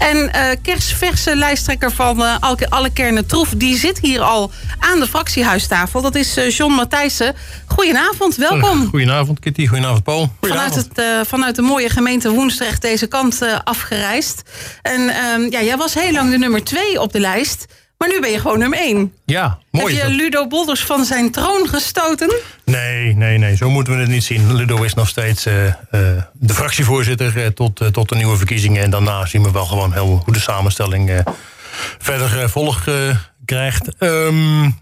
En uh, kerstverse lijsttrekker van uh, Alle Kernen Troef... die zit hier al aan de fractiehuistafel. Dat is uh, John Matthijssen. Goedenavond, welkom. Goedenavond Kitty, goedenavond Paul. Vanuit, het, vanuit de mooie gemeente Woensdrecht deze kant afgereisd. En ehm, ja, jij was heel lang de nummer twee op de lijst... Maar nu ben je gewoon nummer één. Ja, mooi. Heb je Ludo Bolders van zijn troon gestoten? Nee, nee, nee. Zo moeten we het niet zien. Ludo is nog steeds uh, uh, de fractievoorzitter uh, tot, tot de nieuwe verkiezingen. En daarna zien we wel gewoon heel hoe de samenstelling verder volg krijgt. Um,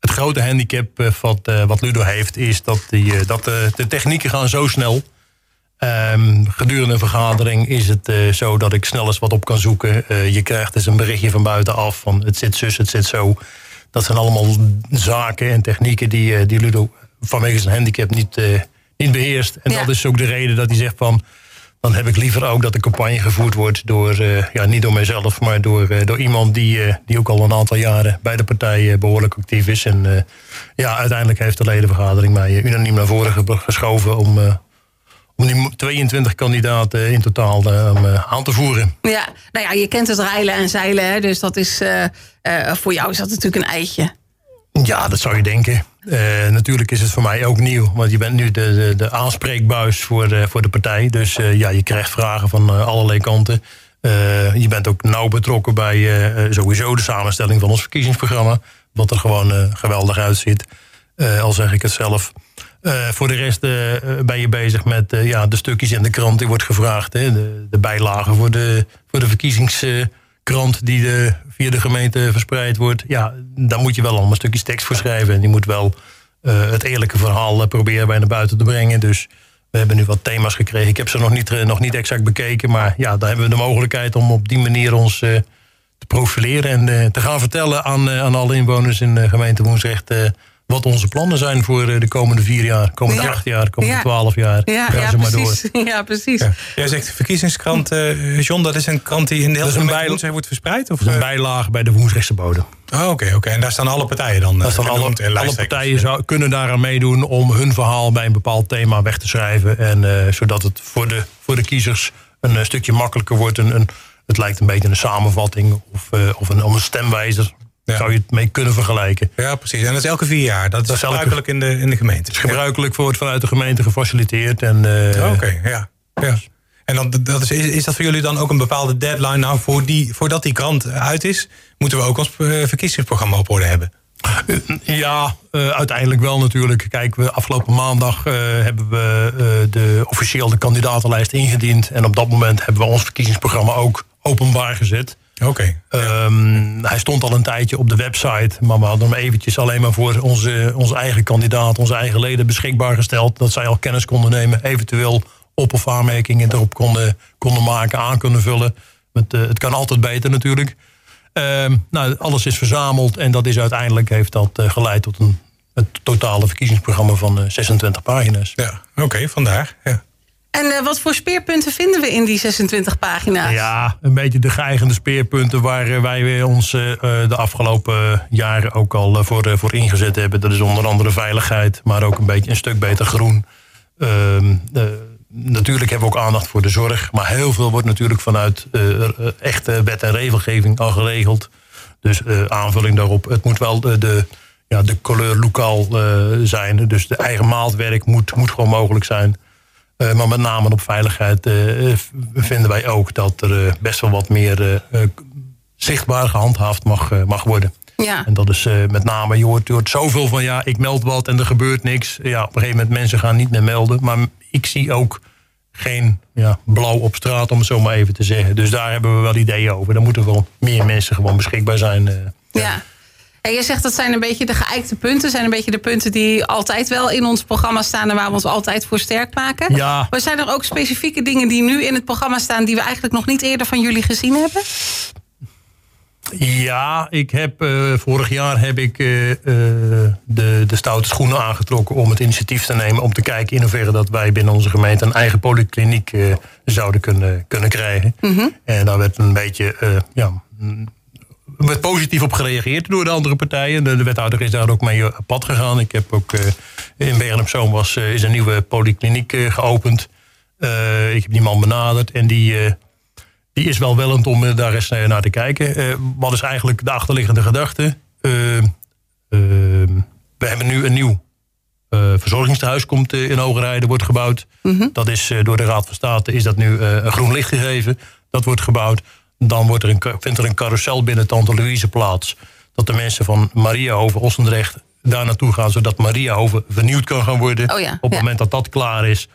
het grote handicap wat, wat Ludo heeft is dat, die, dat de technieken gaan zo snel Um, gedurende een vergadering is het uh, zo dat ik snel eens wat op kan zoeken. Uh, je krijgt dus een berichtje van buitenaf van het zit zus, het zit zo. Dat zijn allemaal zaken en technieken die, uh, die Ludo vanwege zijn handicap niet, niet beheerst. En ja. dat is ook de reden dat hij zegt van... dan heb ik liever ook dat de campagne gevoerd wordt door... ja, niet door mijzelf, maar door, door iemand die, die ook al een aantal jaren... bij de partij behoorlijk actief is. En ja, uiteindelijk heeft de ledenvergadering mij unaniem naar voren geschoven... om 22 kandidaten in totaal uh, aan te voeren. Ja, nou ja, je kent het rijlen en zeilen, hè, dus dat is, uh, uh, voor jou is dat natuurlijk een eitje. Ja, dat zou je denken. natuurlijk is het voor mij ook nieuw, want je bent nu de, de, de aanspreekbuis voor de, voor de partij. Dus ja, je krijgt vragen van allerlei kanten. je bent ook nauw betrokken bij sowieso de samenstelling van ons verkiezingsprogramma. Wat er gewoon geweldig uitziet, al zeg ik het zelf. Uh, voor de rest uh, ben je bezig met ja, de stukjes in de krant. Die wordt gevraagd. Hè, de, de bijlagen voor de, voor de verkiezingskrant die de, via de gemeente verspreid wordt. Ja, daar moet je wel allemaal stukjes tekst voor schrijven. En die moet wel het eerlijke verhaal proberen bij naar buiten te brengen. Dus we hebben nu wat thema's gekregen. Ik heb ze nog niet, nog niet exact bekeken. Maar ja, daar hebben we de mogelijkheid om op die manier ons te profileren. En te gaan vertellen aan, aan alle inwoners in de gemeente Woensrecht wat onze plannen zijn voor eh, de komende vier jaar, komende ja. acht jaar, komende twaalf jaar. Ja, ja, maar precies. Door. ja precies. Jij zegt verkiezingskrant, uh, John, dat is een krant die in de hele gemeente wordt verspreid? Of? Dat is een bijlage bij de Woensrechtse bodem. Oh, oké, oké. En daar staan alle partijen dan? Daar staan alle, alle partijen zou, kunnen daaraan meedoen om hun verhaal bij een bepaald thema weg te schrijven. En uh, zodat het voor de, voor de kiezers een stukje makkelijker wordt. Een, een, het lijkt een beetje een samenvatting of, uh, of een, een stemwijzer zou je het mee kunnen vergelijken. Ja, precies. En dat is elke vier jaar. Dat, is gebruikelijk in de, in de gemeente. Is gebruikelijk, ja. wordt vanuit de gemeente gefaciliteerd. En, uh, Oké, ja. ja. En dan, dat is, is dat voor jullie dan ook een bepaalde deadline? Nou, voor die, voordat die krant uit is, moeten we ook ons eh, verkiezingsprogramma op orde hebben. Ja, uh, uiteindelijk wel natuurlijk. Kijk, we, afgelopen maandag uh, hebben we uh, de officieel de kandidatenlijst ingediend. En op dat moment hebben we ons verkiezingsprogramma ook openbaar gezet. Oké. Okay. Um, hij stond al een tijdje op de website, maar we hadden hem eventjes alleen maar voor onze, onze eigen kandidaat, onze eigen leden beschikbaar gesteld. Dat zij al kennis konden nemen, eventueel op- of aanmerkingen erop konden, konden maken, aan kunnen vullen. Het, uh, het kan altijd beter natuurlijk. Um, nou, alles is verzameld en dat is uiteindelijk heeft dat uh, geleid tot een het totale verkiezingsprogramma van uh, eh, 26 pagina's. Ja, oké, okay, vandaar. Ja. En uh, wat voor speerpunten vinden we in die 26 pagina's? Ja, een beetje de geëigende speerpunten waar uh, wij ons uh, de afgelopen jaren ook al voor, voor ingezet hebben. Dat is onder andere veiligheid, maar ook een beetje een stuk beter groen. Ehm, natuurlijk hebben we ook aandacht voor de zorg, maar heel veel wordt natuurlijk vanuit echte wet en regelgeving al geregeld. Dus aanvulling daarop. Het moet wel de, de ja, de lokaal zijn. Dus de eigen maatwerk moet, moet gewoon mogelijk zijn. Uh, maar met name op veiligheid uh, vinden wij ook dat er uh, best wel wat meer zichtbaar gehandhaafd mag, mag worden. Ja. En dat is met name, je hoort, je hoort zoveel van ja, ik meld wat en er gebeurt niks. Ja, op een gegeven moment mensen gaan niet meer melden. Maar ik zie ook geen ja, blauw op straat, om het zo maar even te zeggen. Dus daar hebben we wel ideeën over. Er moeten wel meer mensen gewoon beschikbaar zijn. ja. ja. Je zegt dat zijn een beetje de geëikte punten. zijn een beetje de punten die altijd wel in ons programma staan... en waar we ons altijd voor sterk maken. Ja. Maar zijn er ook specifieke dingen die nu in het programma staan... die we eigenlijk nog niet eerder van jullie gezien hebben? Ja, ik heb, uh, vorig jaar heb ik uh, uh, de, de stoute schoenen aangetrokken om het initiatief te nemen om te kijken in hoeverre dat wij binnen onze gemeente een eigen polykliniek zouden kunnen, kunnen krijgen. Mm -hmm. En daar werd een beetje ja, werd positief op gereageerd door de andere partijen. De, de wethouder is daar ook mee op pad gegaan. Ik heb ook uh, in Bergen op Zoom was, uh, is een nieuwe polykliniek uh, geopend. ik heb die man benaderd en die, die is wel wellend om daar eens naar te kijken. wat is eigenlijk de achterliggende gedachte? we hebben nu een nieuw verzorgingstehuis komt in Hogerheide, wordt gebouwd. Mhm. Dat is door de Raad van State is dat nu een groen licht gegeven. Dat wordt gebouwd. Dan wordt er een, vindt er een carousel binnen Tante Louise plaats. Dat de mensen van Mariahoven, Ossendrecht daar naartoe gaan... zodat Mariahoven vernieuwd kan gaan worden. Oh ja, Op het ja. moment dat dat klaar is...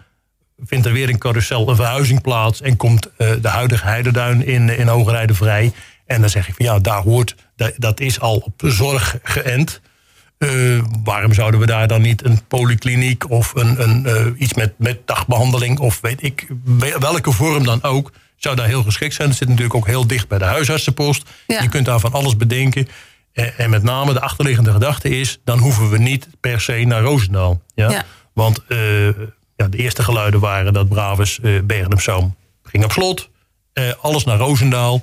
vindt er weer een carousel, een verhuizing plaats... en komt eh, de huidige Heiderduin in, in Hogerijden vrij. En dan zeg ik van ja, daar hoort... dat, dat is al op zorg geënt... Eh, waarom zouden we daar dan niet een polykliniek of een, een, eh, iets met, met dagbehandeling of weet ik, welke vorm dan ook, zou daar heel geschikt zijn. Het zit natuurlijk ook heel dicht bij de huisartsenpost. Ja. Je kunt daar van alles bedenken. En, en met name de achterliggende gedachte is, dan hoeven we niet per se naar Roosendaal. Ja? Ja. Want eh, ja, de eerste geluiden waren dat Braves eh Bergen op Zoom ging op slot. Eh, alles naar Roosendaal.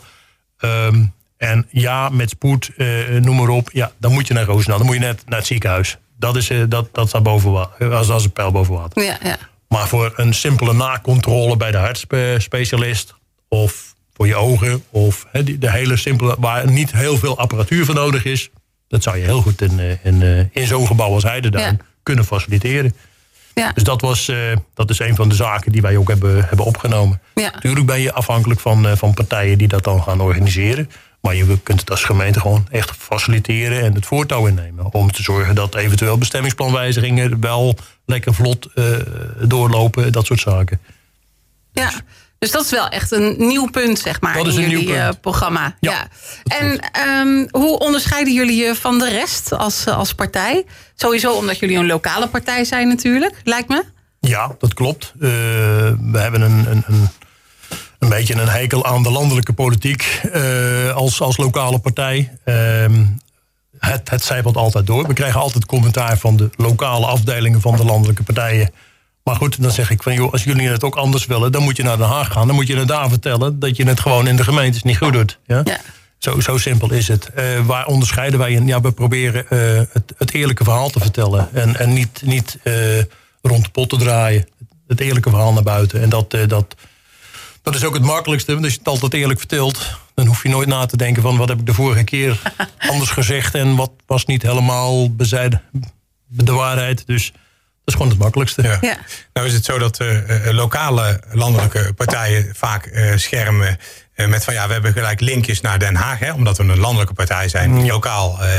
Ehm, en ja, met spoed, eh, noem maar op. Ja, dan moet je naar Roosendaal. Dan moet je net naar het ziekenhuis. Dat, is, eh, dat, dat staat boven water. Als, als een pijl boven water. Ja, ja. Maar voor een simpele nakontrole bij de hartspecialist... of voor je ogen, of de hele simpele... waar niet heel veel apparatuur voor nodig is... dat zou je heel goed in, eh, in, eh, in zo'n gebouw als Heidenduin Ja. kunnen faciliteren. ja. Dus dat, was, eh, dat is een van de zaken die wij ook hebben, hebben opgenomen. Ja. Natuurlijk ben je afhankelijk van, van partijen die dat dan gaan organiseren. Maar je kunt het als gemeente gewoon echt faciliteren en het voortouw innemen. Om te zorgen dat eventueel bestemmingsplanwijzigingen wel lekker vlot eh, doorlopen, dat soort zaken. Ja, dus dat is wel echt een nieuw punt, zeg maar, Dat is in een jullie eh, programma. Ja. Ja, En ehm, hoe onderscheiden jullie je van de rest als, eh, als partij? Sowieso omdat jullie een lokale partij zijn natuurlijk, lijkt me. Ja, dat klopt. Eh, we hebben een, een, een, een beetje een hekel aan de landelijke politiek als, als lokale partij. Ehm, het, het zijpelt altijd door. We krijgen altijd commentaar van de lokale afdelingen van de landelijke partijen. Maar goed, dan zeg ik van joh, als jullie het ook anders willen, dan moet je naar Den Haag gaan. Dan moet je het daar vertellen dat je het gewoon in de gemeentes niet goed doet. Ja? Ja. Zo, zo simpel is het. Eh, waar onderscheiden wij in? Ja, we proberen eh, het, het eerlijke verhaal te vertellen. En, en niet, niet eh, rond de pot te draaien. Het eerlijke verhaal naar buiten. En dat, dat, dat is ook het makkelijkste. Want als je het altijd eerlijk vertelt... dan hoef je nooit na te denken van... wat heb ik de vorige keer anders gezegd... en wat was niet helemaal bezijden, de waarheid. Dus is gewoon het makkelijkste. Ja. Ja. Nou is het zo dat eh, eh, lokale landelijke partijen vaak eh, schermen eh, met van ja, we hebben gelijk linkjes naar Den Haag, hè, omdat we een landelijke partij zijn die lokaal eh,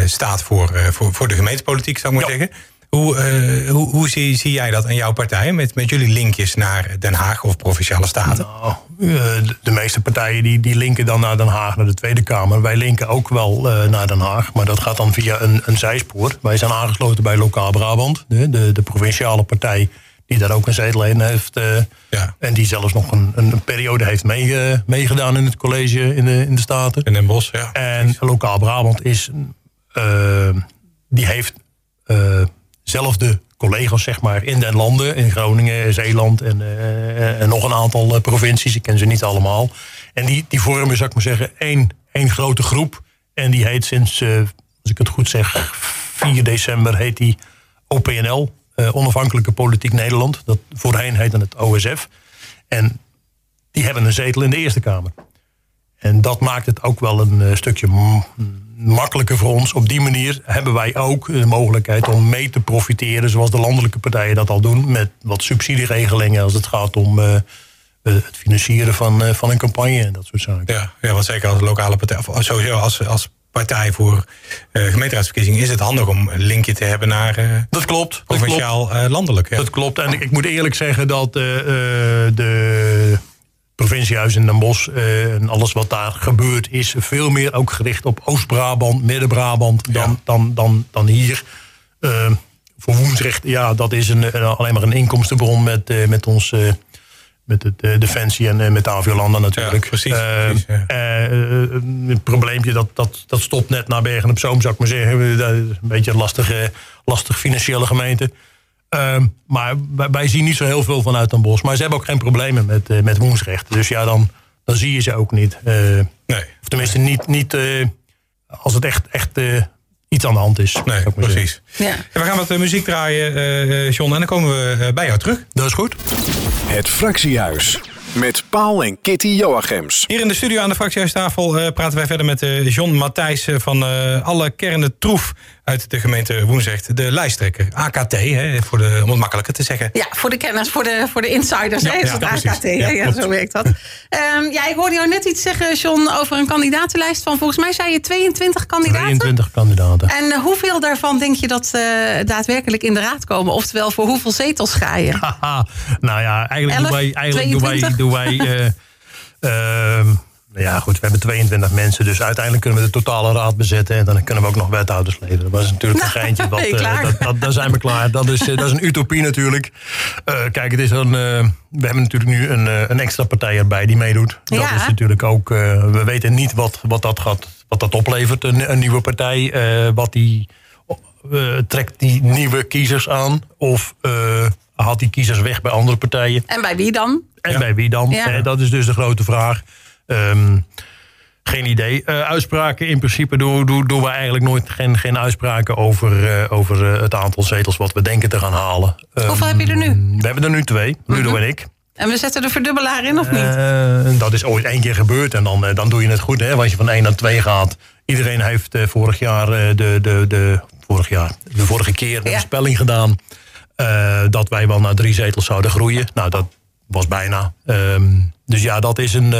eh, staat voor, eh, voor, voor de gemeentepolitiek, zou ik maar Ja. zeggen. Hoe, eh, hoe, hoe zie, zie jij dat in jouw partij met, met jullie linkjes naar Den Haag of provinciale staten? Nou, eh, de, de meeste partijen die, die linken dan naar Den Haag, naar de Tweede Kamer. Wij linken ook wel eh, naar Den Haag, maar dat gaat dan via een, een zijspoor. Wij zijn aangesloten bij Lokaal Brabant, de, de, de provinciale partij die daar ook een zetel in heeft. Ja. En die zelfs nog een, een, periode heeft meege- meegedaan in het college in de, in de Staten. In Den Bosch, ja. En Lokaal Brabant is, die heeft zelfde collega's zeg maar, in den landen, in Groningen, Zeeland en, eh, en nog een aantal eh, provincies. Ik ken ze niet allemaal. En die, die vormen, zou ik maar zeggen, één, één grote groep. En die heet sinds, eh, als ik het goed zeg, 4 december heet die OPNL, eh, Onafhankelijke Politiek Nederland. Dat voorheen heette het OSF. En die hebben een zetel in de Eerste Kamer. En dat maakt het ook wel een eh, stukje makkelijker voor ons. Op die manier hebben wij ook de mogelijkheid om mee te profiteren, zoals de landelijke partijen dat al doen, met wat subsidieregelingen als het gaat om eh, eh, het financieren van, eh, van een campagne en dat soort zaken. Ja, ja, want zeker als lokale partij, of sowieso als, als partij voor eh, gemeenteraadsverkiezingen is het handig om een linkje te hebben naar Dat klopt. Dat klopt. provinciaal landelijk. Ja. Dat klopt. En ik, ik moet eerlijk zeggen dat de provinciehuis in Den Bosch eh, en alles wat daar gebeurt... is veel meer ook gericht op Oost-Brabant, Midden-Brabant dan, Ja. dan, dan, dan hier. Eh, voor Woensrecht, ja, dat is een, een- alleen maar een inkomstenbron met, eh, met ons... eh, met het eh, Defensie en eh, met Aviolanda natuurlijk. Ja, precies, Eh, precies, ja. eh, eh, een probleempje dat, dat, dat stopt net naar Bergen op Zoom, zou ik maar zeggen. Dat is Een beetje een lastige, lastig financiële gemeente. Ehm, maar wij, wij zien niet zo heel veel vanuit Den Bosch. Maar ze hebben ook geen problemen met, eh, met Woensrecht. Dus ja, dan, dan zie je ze ook niet. Eh, Nee, of tenminste niet, niet eh, als het echt, echt iets aan de hand is. nee precies. Ja. En we gaan wat muziek draaien, John, en dan komen we bij jou terug. Dat is goed. Het Fractiehuis. met Paul en Kitty Joachims. Hier in de studio aan de fractiehuistafel uh, praten wij verder met uh, John Matthijs van uh, alle kernen troef uit de gemeente Woensrecht. De lijsttrekker, AKT, hè, voor de, om het makkelijker te zeggen. Ja, voor de kenners, voor de, voor de insiders ja, hè, is ja, het AKT. Ja, ja, zo werkt dat. um, ja, ik hoorde jou net iets zeggen, John, over een kandidatenlijst van volgens mij zei je 22 kandidaten. 22 kandidaten. En hoeveel daarvan denk je dat daadwerkelijk in de raad komen? Oftewel, voor hoeveel zetels ga je? nou ja, eigenlijk 11, doen wij... Eigenlijk doen wij, doen wij uh, ja, goed, we hebben 22 mensen, dus uiteindelijk kunnen we de totale raad bezetten. En dan kunnen we ook nog wethouders leveren. Dat was natuurlijk een geintje. Wat, uh, dat, dat, daar zijn we klaar. Dat is, uh, dat is een utopie natuurlijk. Uh, kijk, het is een, we hebben natuurlijk nu een, een extra partij erbij die meedoet. Dat ja. is natuurlijk ook. we weten niet wat, wat, dat, gaat, wat dat oplevert, een, een nieuwe partij. wat die, trekt die nieuwe kiezers aan? Of haalt die kiezers weg bij andere partijen? En bij wie dan? En bij wie dan? Ja. dat is dus de grote vraag. Um, geen idee. Uh, uitspraken in principe doen, doen, doen we eigenlijk nooit geen, geen uitspraken over, uh, over uh, het aantal zetels wat we denken te gaan halen. Um, Hoeveel heb je er nu? We hebben er nu twee, Ludo -hmm. en ik. En we zetten de verdubbelaar in of niet? dat is ooit één keer gebeurd en dan, dan doe je het goed. Hè? Als je van 1 naar 2 gaat. Iedereen heeft vorig jaar de, de, de, vorig jaar, de vorige keer ja. spelling gedaan. dat wij wel naar drie zetels zouden groeien. Nou, dat was bijna. Um, dus ja, dat is een.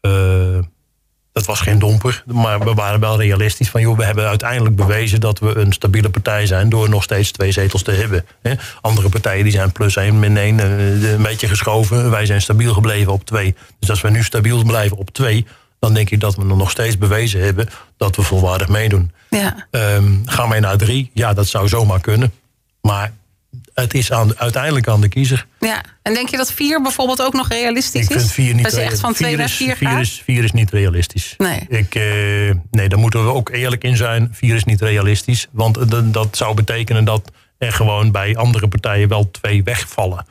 Uh, dat was geen domper, maar we waren wel realistisch van... joh, we hebben uiteindelijk bewezen dat we een stabiele partij zijn... door nog steeds twee zetels te hebben. Andere partijen die zijn plus één, min één, uh, een beetje geschoven. Wij zijn stabiel gebleven op twee. Dus als we nu stabiel blijven op twee... dan denk ik dat we nog steeds bewezen hebben dat we volwaardig meedoen. Ja. Um, gaan wij naar drie? Ja, dat zou zomaar kunnen. Maar het is aan, uiteindelijk aan de kiezer. Ja, en denk je dat vier bijvoorbeeld ook nog realistisch is? Ik vind vier niet Dat echt van twee naar vier vier is, vier is niet realistisch. Nee. Ik, uh, nee, daar moeten we ook eerlijk in zijn. Vier is niet realistisch. Want dat, dat zou betekenen dat er gewoon bij andere partijen wel twee wegvallen.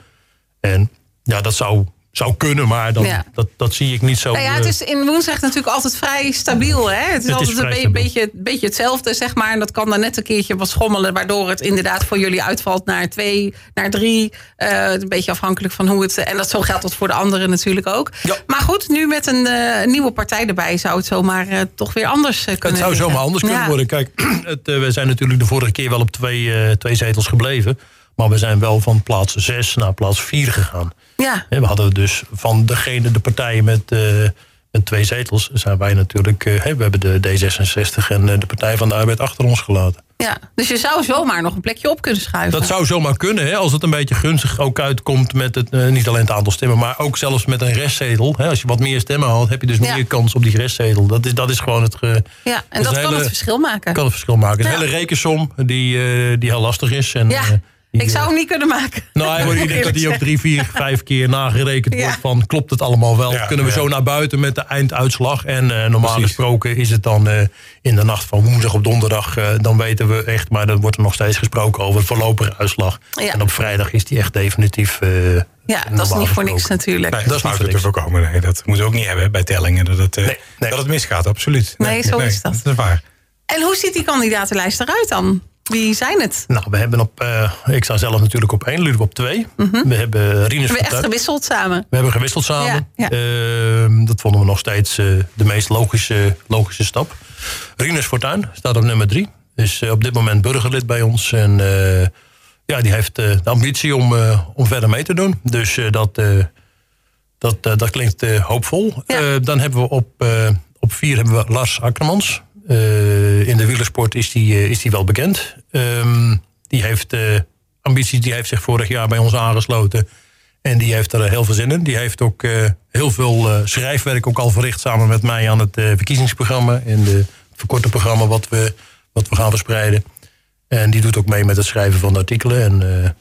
En ja, dat zou zou kunnen, maar dat, dat, dat zie ik niet zo. Nou ja, het is in Woensrecht natuurlijk altijd vrij stabiel. Hè? Het is het altijd is een beetje, beetje hetzelfde, zeg maar. En dat kan dan net een keertje wat schommelen, waardoor het inderdaad voor jullie uitvalt naar twee, naar drie. Uh, een beetje afhankelijk van hoe het. En dat zo geldt dat voor de anderen natuurlijk ook. Ja. Maar goed, nu met een uh, nieuwe partij erbij zou het zomaar uh, toch weer anders kunnen Het zou zomaar anders kunnen ja. worden. Kijk, het, we zijn natuurlijk de vorige keer wel op twee, twee zetels gebleven. Maar we zijn wel van plaats 6 naar plaats 4 gegaan. Ja. We hadden dus van degene, de partijen met, uh, met twee zetels, zijn wij natuurlijk. Uh, we hebben de D66 en de Partij van de Arbeid achter ons gelaten. Ja, dus je zou zomaar nog een plekje op kunnen schuiven. Dat zou zomaar kunnen, hè, als het een beetje gunstig ook uitkomt met het, uh, niet alleen het aantal stemmen, maar ook zelfs met een restzetel. Hè, als je wat meer stemmen haalt, heb je dus ja. meer kans op die restzetel. Dat is, dat is gewoon het. Ge, ja, en dat, dat kan hele, het verschil maken. Kan het verschil maken. Ja. Een hele rekensom die, uh, die heel lastig is. En, ja. Ik zou hem niet kunnen maken. Nou, ik denk dat hij ook drie, vier, vijf keer nagerekend ja. wordt van klopt het allemaal wel. Ja, Kunnen we ja. zo naar buiten met de einduitslag. En uh, normaal Precies. gesproken is het dan uh, in de nacht van woensdag op donderdag. Uh, dan weten we echt, maar dan wordt er nog steeds gesproken over het voorlopige uitslag. En op vrijdag is die echt definitief... ja, dat is niet voor niks natuurlijk. Nee, dat is niet te voorkomen. Nee, dat moeten we ook niet hebben bij tellingen. Dat het, nee, nee. dat het misgaat, absoluut. Nee, nee zo is dat. Dat is waar. En hoe ziet die kandidatenlijst eruit dan? Wie zijn het? Nou, we hebben op, uh, ik sta zelf natuurlijk op één, Ludo op twee. Mm -hmm. We hebben Rinus We hebben echt gewisseld samen. We hebben gewisseld samen. Ja, ja. Uh, dat vonden we nog steeds uh, de meest logische, logische stap. Rinus Fortuyn staat op nummer drie. Is op dit moment burgerlid bij ons. En ja, die heeft de ambitie om, om verder mee te doen. Dus dat, dat, dat klinkt hoopvol. Ja. dan hebben we op, op vier hebben we Lars Akkermans. Uh, in de wielersport is die, uh, is die wel bekend. Um, die heeft uh, ambities, die heeft zich vorig jaar bij ons aangesloten. En die heeft er heel veel zin in. Die heeft ook heel veel schrijfwerk ook al verricht samen met mij aan het verkiezingsprogramma. En de, het verkorte programma wat we, wat we gaan verspreiden. En die doet ook mee met het schrijven van de artikelen en,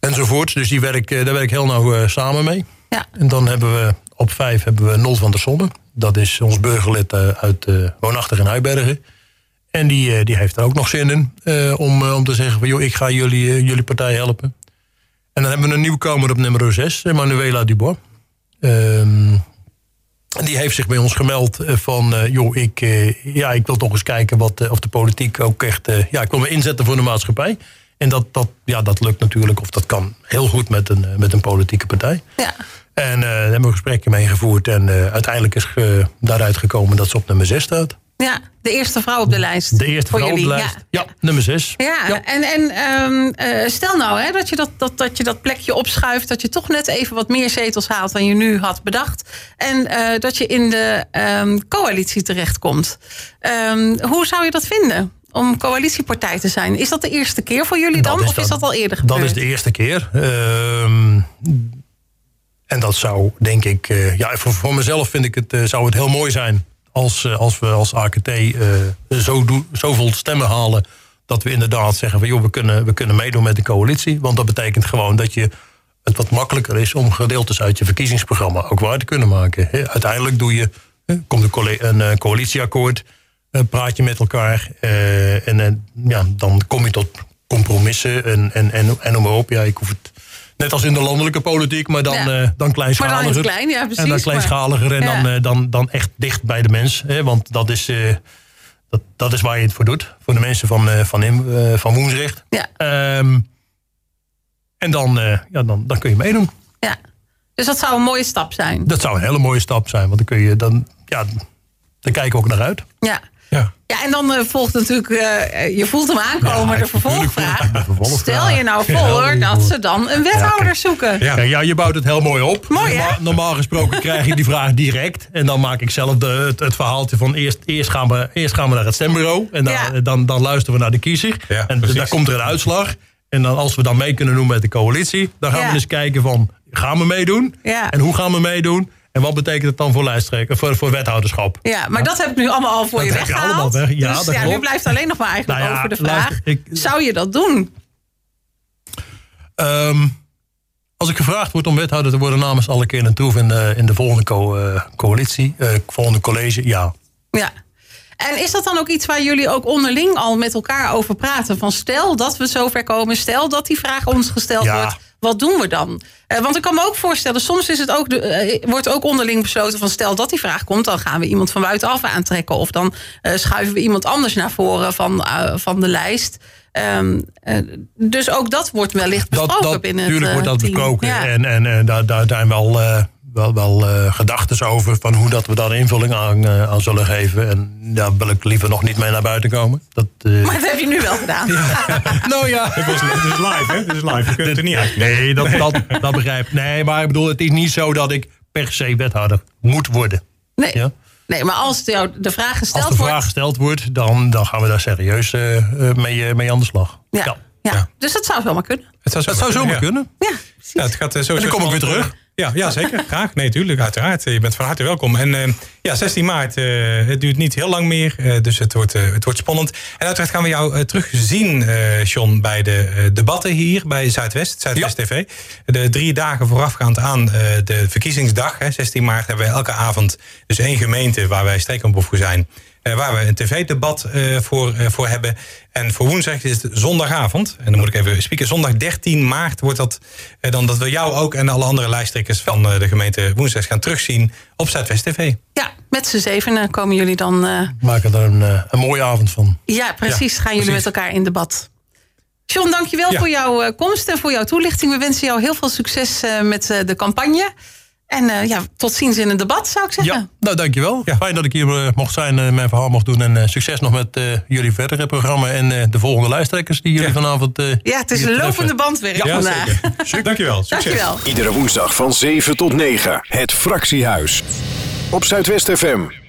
enzovoort. Dus die werk, daar werk ik heel nauw samen mee. Ja. En dan hebben we op vijf hebben we Nol van der Sonne. Dat is ons burgerlid uit uh, woonachtig in Huibergen. En die, uh, die heeft er ook nog zin in om, om te zeggen van joh, ik ga jullie, jullie partij helpen. En dan hebben we een nieuwkomer op nummer 6, Manuela Dubois. Um, die heeft zich bij ons gemeld van joh, ik, ja, ik wil toch eens kijken wat, of de politiek ook echt. ja, ik wil me inzetten voor de maatschappij. En dat, dat, ja, dat lukt natuurlijk, of dat kan heel goed met een, met een politieke partij. Ja. En daar hebben we gesprekken mee gevoerd. En uiteindelijk is daaruit gekomen dat ze op nummer 6 staat. Ja, de eerste vrouw op de lijst. De eerste vrouw op de lijst. Ja, nummer 6. Ja, en, en ehm, stel nou hè, dat, je dat, dat, dat je dat plekje opschuift. Dat je toch net even wat meer zetels haalt dan je nu had bedacht. En dat je in de um, coalitie terechtkomt. Um, hoe zou je dat vinden? Om coalitiepartij te zijn. Is dat de eerste keer voor jullie dan? of is dat al eerder gebeurd? Dat is de eerste keer. Ehm, en dat zou, denk ik... Uh, ja, voor, voor, mezelf vind ik het, uh, zou het heel mooi zijn... als, uh, als we als AKT zo do, zoveel stemmen halen... dat we inderdaad zeggen van... joh, we kunnen, we kunnen meedoen met de coalitie. Want dat betekent gewoon dat je het wat makkelijker is... om gedeeltes uit je verkiezingsprogramma ook waar te kunnen maken. Uiteindelijk doe je, komt een, coalitieakkoord eh, praat je met elkaar. Eh, en eh, ja, dan kom je tot compromissen en, en, en, en noem maar op. Ja, ik hoef het net als in de landelijke politiek, maar dan, ja. dan kleinschaliger. Maar dan klein, ja, precies, en dan kleinschaliger en dan, dan, dan echt dicht bij de mens. Hè, want dat is, dat, dat is waar je het voor doet. Voor de mensen van, van, in, van Woensrecht. Ja. Ehm, en dan, ja, dan, dan kun je meedoen. Ja. Dus dat zou een mooie stap zijn. Dat zou een hele mooie stap zijn. Want dan kun je dan, ja, daar kijken we ook naar uit. Ja. Ja. ja, en dan uh, volgt natuurlijk, uh, je voelt hem aankomen, de vervolgvraag. Stel je nou voor dat ze dan een wethouder zoeken. Ja. ja, je bouwt het heel mooi op. Mooi, normaal, normaal, gesproken krijg je die vraag direct. En dan maak ik zelf de, het, het, verhaaltje van eerst, eerst, gaan we, eerst gaan we naar het stembureau. En dan, dan, dan, luisteren we naar de kiezer. en precies. daar komt er een uitslag. En dan, als we dan mee kunnen doen met de coalitie, dan gaan we eens kijken van, gaan we meedoen? En hoe gaan we meedoen? En wat betekent het dan voor lijsttrekker, voor, voor wethouderschap? Ja, maar dat heb ik nu allemaal al voor je weggehaald. Je allemaal weg. Ja, dus dat ja, nu blijft alleen nog maar eigenlijk nou ja, over de vraag. zou je dat doen? Um, als ik gevraagd word om wethouder te worden namens alle keer naartoe in de, in de volgende co uh, coalitie, uh, volgende college, ja. Ja. En is dat dan ook iets waar jullie ook onderling al met elkaar over praten? Van stel dat we zover komen, stel dat die vraag ons gesteld ja. wordt wat doen we dan? Uh, want ik kan me ook voorstellen, soms is het ook de, uh, wordt ook onderling besloten van stel dat die vraag komt, dan gaan we iemand van buitenaf aantrekken. Of dan uh, schuiven we iemand anders naar voren van, van de lijst. Um, dus ook dat wordt wellicht besproken dat, dat, binnen Natuurlijk wordt dat besproken. Ja. En, en, en daar, daar zijn wel wel, wel uh, gedachten over van hoe dat we daar invulling aan, uh, aan zullen geven. En daar wil ik liever nog niet mee naar buiten komen. Dat, uh... Maar dat heb je nu wel gedaan. Ja. nou ja. Het is, het is live, hè? Het is live. Je kunt het er niet uit. Nee, dat, dat, dat begrijp ik. Nee, maar ik bedoel, het is niet zo dat ik per se wethouder moet worden. Nee. Ja? Nee, maar als jou de vraag gesteld wordt... Als de vraag gesteld wordt, dan, dan gaan we daar serieus mee, mee aan de slag. Ja. ja. ja. Dus dat zou zomaar kunnen. Het zou, het zou zomaar kunnen. Ja, ja, het gaat zo. En dan kom ik weer terug. Ja, ja, zeker. Graag. Nee, tuurlijk. Uiteraard. Je bent van harte welkom. En uh, ja, 16 maart. Uh, het duurt niet heel lang meer. Uh, dus het wordt, het wordt spannend. En uiteraard gaan we jou terugzien, John, bij de debatten hier bij Zuidwest, Zuidwest ja. TV. De drie dagen voorafgaand aan de verkiezingsdag, hè, 16 maart, hebben we elke avond dus één gemeente waar wij streekomproef voor zijn. Uh, waar we een tv-debat uh, voor, uh, voor hebben. En voor woensdag is het zondagavond. En dan moet ik even spieken. Zondag 13 maart wordt dat dan dat we jou ook en alle andere lijsttrekkers van de gemeente woensdag gaan terugzien op Zuidwest TV. Ja, met z'n zevenen komen jullie dan. Maken er een, een mooie avond van. Ja, precies. gaan jullie met elkaar in debat. John, dankjewel ja. voor jouw komst en voor jouw toelichting. We wensen jou heel veel succes met de campagne. En uh, ja, tot ziens in een debat, zou ik zeggen. Ja, nou, dankjewel. Ja. Fijn dat ik hier uh, mocht zijn, uh, mijn verhaal mocht doen. En succes nog met jullie verdere programma en de volgende lijsttrekkers die jullie ja. vanavond... ja, het is een lopende bandwerk ja, vandaag. Zeker. dankjewel. Succes. Dankjewel. Iedere woensdag van 7 tot 9. Het Fractiehuis. Op Zuidwest FM.